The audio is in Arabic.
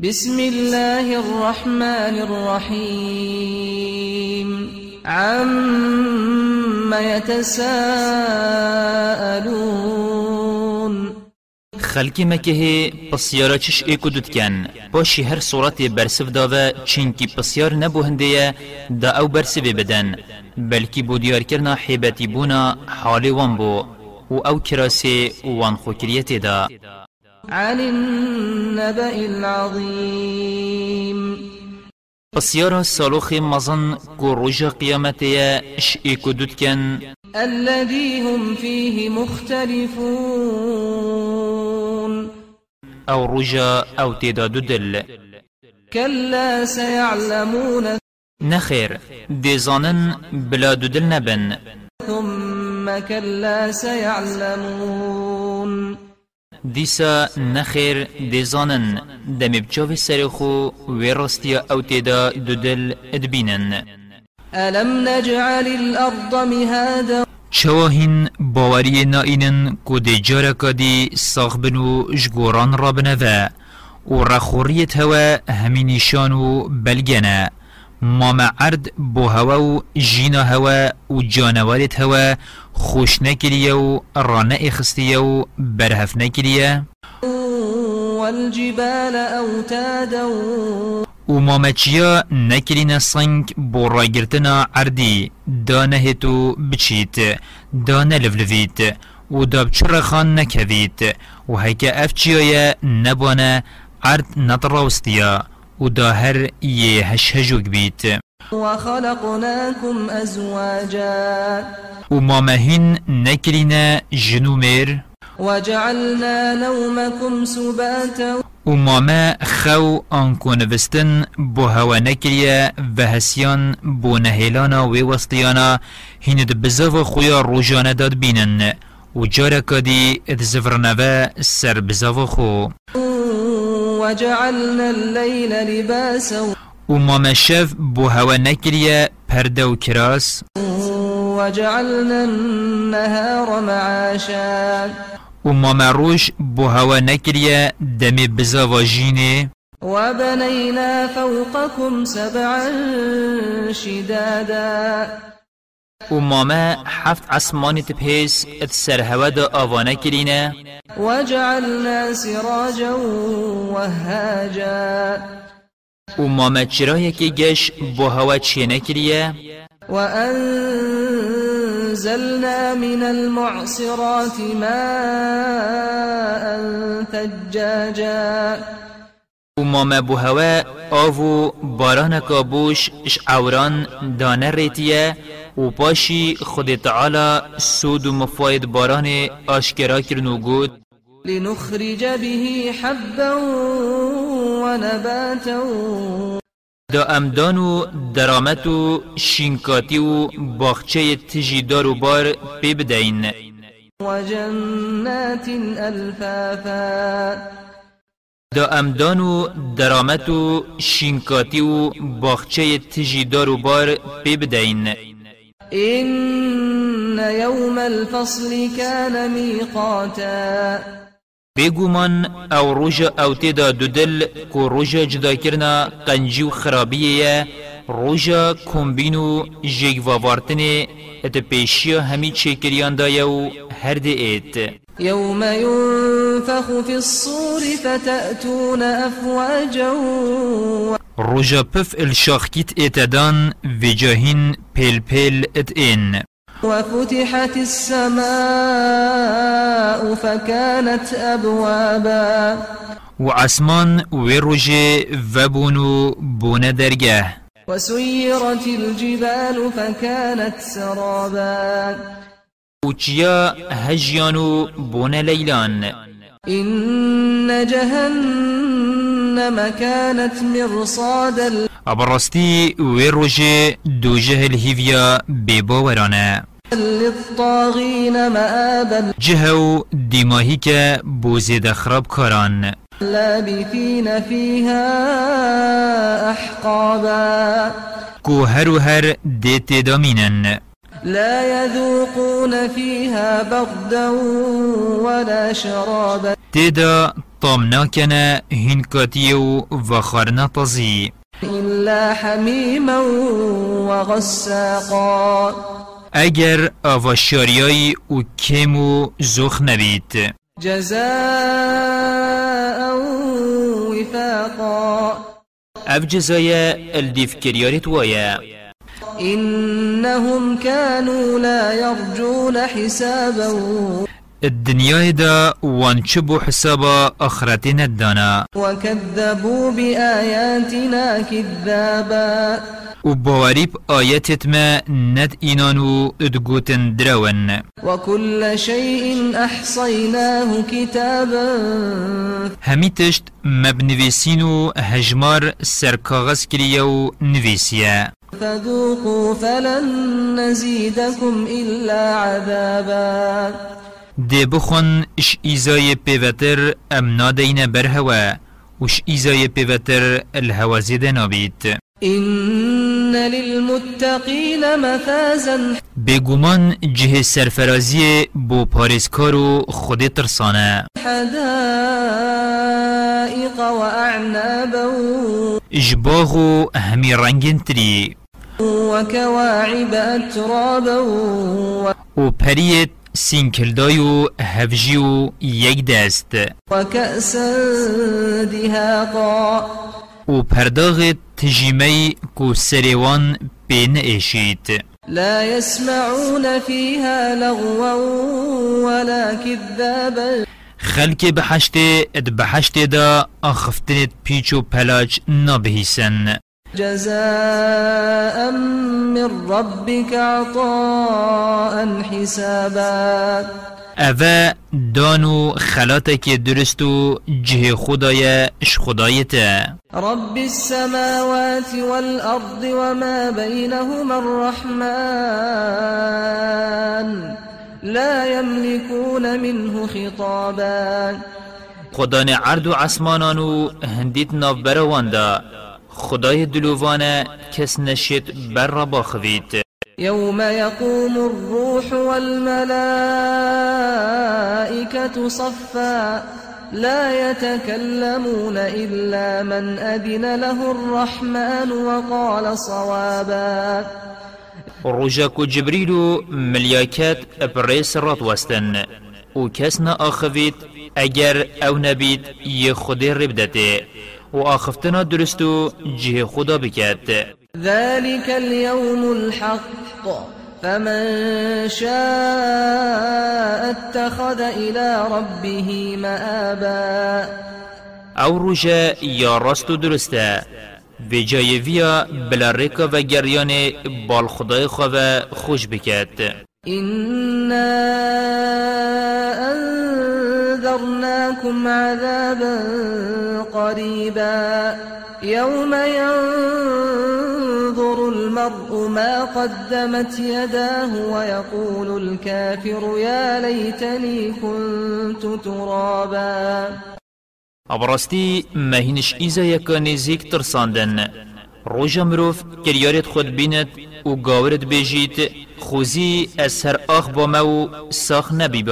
بسم الله الرحمن الرحيم. عم يتساءلون. خلکی مکه پسیارا چش ایکو دود کن باشی هر صورت برسف داوه چینکی پسیار نبو دا أو برسف بدن بلکی بو دیار کرنا حیبتی بونا حال وان بو و أو کراسی وان خوکریت دا عن النبأ العظيم. پسیارا سالوخ مزن کو روژا قیامتیا اش ایکو دود کن الذي هم فيه مختلفون. أو روژا أو تیدا دل كلا سيعلمون. نخیر دیزانن بلا دل نبن ثم كلا سيعلمون. دیسا نخیر دیزانن دمی بچاوی سرخو وی راستیا أو تیدا دودل ادبینن ألم نجعل الأرض مهادا؟ چواهین باوری نائینن کو دی جارکا دی ساخ بنو جگوران را بنوه و رخوریت هوا همینیشان و بلگنه مام عرد بو هوا و جینا هوا و جانوارت هوا خوش نکریه و رانه اخستیه و برهف نکریه والجبال أوتادا و مامچیا نکرین سنگ بو راگرتنا عردی دانه تو بچیت. دانه لفلفیت و داب چرخان نکویت و هکا افچیای نبانه عرد وخلقناكم أزواجا. و مامهین نکرین جنومر وجعلنا نومكم سباتا. و مامه خو آنکو نوستن بو هوا نکریه و هسیان بو نهیلانا و وستیانا هین د بزاو خویا روژانه داد بینن و جارکا دی اد زفرنوه سر بزاو خو. وجعلنا الليل لباسا. و مامه شف بو هوا نکریه پرده و کراس وجعلنا النهار معاشا. و مامه روش بو هوا نکریه دمی بزاو جینه وبنينا فوقكم سبعا شدادا. و مامه هفت اسمانی تپیس ات سر هوا دا آوانه کرینه وجعلنا سراجا وهاجا. умомачираеки هوا бо ҳава ченакирия وأنزلنا من المعصرات ماء ثجاجا. بو هوا آوو باران کابوش عوران دانه ریتیه و پاشی خود تعالی سود و مفاید باران آشکرا کرن لنخرج به حبا ونباتا. دا امدان و درامت و شینکاتی و باخچه تجی دار و بار پی بدین وجنات ألفافا دا امدان و درامت و شینکاتی و باخچه تجی دار و بار پی بدین إن يوم الفصل كان ميقاتا. بگومان أو روژا أو تیدا دودل کو روژا جدا کرنا قنجی و خرابیه روژا کمبینو جیگ ووارتنه ات پیشی همی چکریان دایه و هر ده ایت. يوم ينفخ في الصور فتأتون أفواجا روژا پف الشاخکیت ایتدان وجاهین پیل پیل ات این. وفتحت السماء فكانت أبوابا. و عسمان و روژه وبونو بونه درگه. وسيرت الجبال فكانت سرابا. و چیا هجیانو بونه لیلان. إن جهنم كانت مرصادا ابرستی و روژه دو جهل هیویا بباورانه. للطاغين مآبا جهو دیماهی که بوزید خراب کاران لابثين فيها أحقابا. کو هر هر دیت دامینن لا يذوقون فيها بردا ولا شرابا. تيدا طام ناكنا هين كاتيو وخارنا طزي إلا حميما وغساقا. اگر آواشاریایی و کم و زخ نبید. جزاء وفاقا. اف جزای الدیف کریارت وایا إنهم كانوا لا يرجون حسابا. الدنيا دا وانشبو حسابا اخرتين الدانا. وكذبوا بآياتنا كذابا. و باوریب آیتت ما ند اینانو ادگوتن درون وكل شيء أحصيناه كتابا. همی تشت مبنویسین و هجمار سرکاغز کریه و نویسیه فذوقوا فلن نزيدكم إلا عذابا. دی بخون اش ایزای پیوتر ام نادین برهوا وش ایزای پیوتر الهوا زیده نابید إن للمتقين مفازا. بگومان جه سرفرازی بو پارسکار و خود ترسانه حدائق وأعنابا اجباغ و همی رنگین تری. وكواعب أترابا. و پریت سینکلدای و هفجی و یک دست. وكأسا دهاقا. و پرداغ تجیمی کو سریوان بین ایشید لا يسمعون فيها لغوا ولا كذابا. خلق بحشت اد بحشت دا آخفتنت پیچ و پلاج نبهیسن جزاء من ربك عطاء حسابا. اوه دانو خلاتك درستو جه خدای اش رب السماوات والأرض وما بينهما الرحمن لا يملكون منه خطابا. خدان عرض و عسمانانو هندیت برواندا خدای دلووانه کس نشید بر را باخوید. يوم يقوم الروح والملائكة صفا لا يتكلمون إلا من أذن له الرحمن وقال صوابا. روژاک و جبریل و ملیاکت ابریس رات وستن و کس نا آخوید اگر أو نبید یه خودی ربدته. و آخفتنا درستو جه خدا بکد ذلك اليوم الحق. فمن شاء اتخذ إلى ربه مآبا. أو روژه یا راست و درسته. و جای ویا بلا ریکا و گریان بال خدای خواه خوش بکد إنا أنذرناكم عذابا قريبا. يوم ينظر المرء ما قدمت يداه ويقول الكافر يا ليتني كنت ترابا. ابراستی مهینش ایزا یکا نزیک ترساندن. روژا مروف کریارت خود بیند و گاورت بیجید خوزی از هر آخ با و ساخ نبی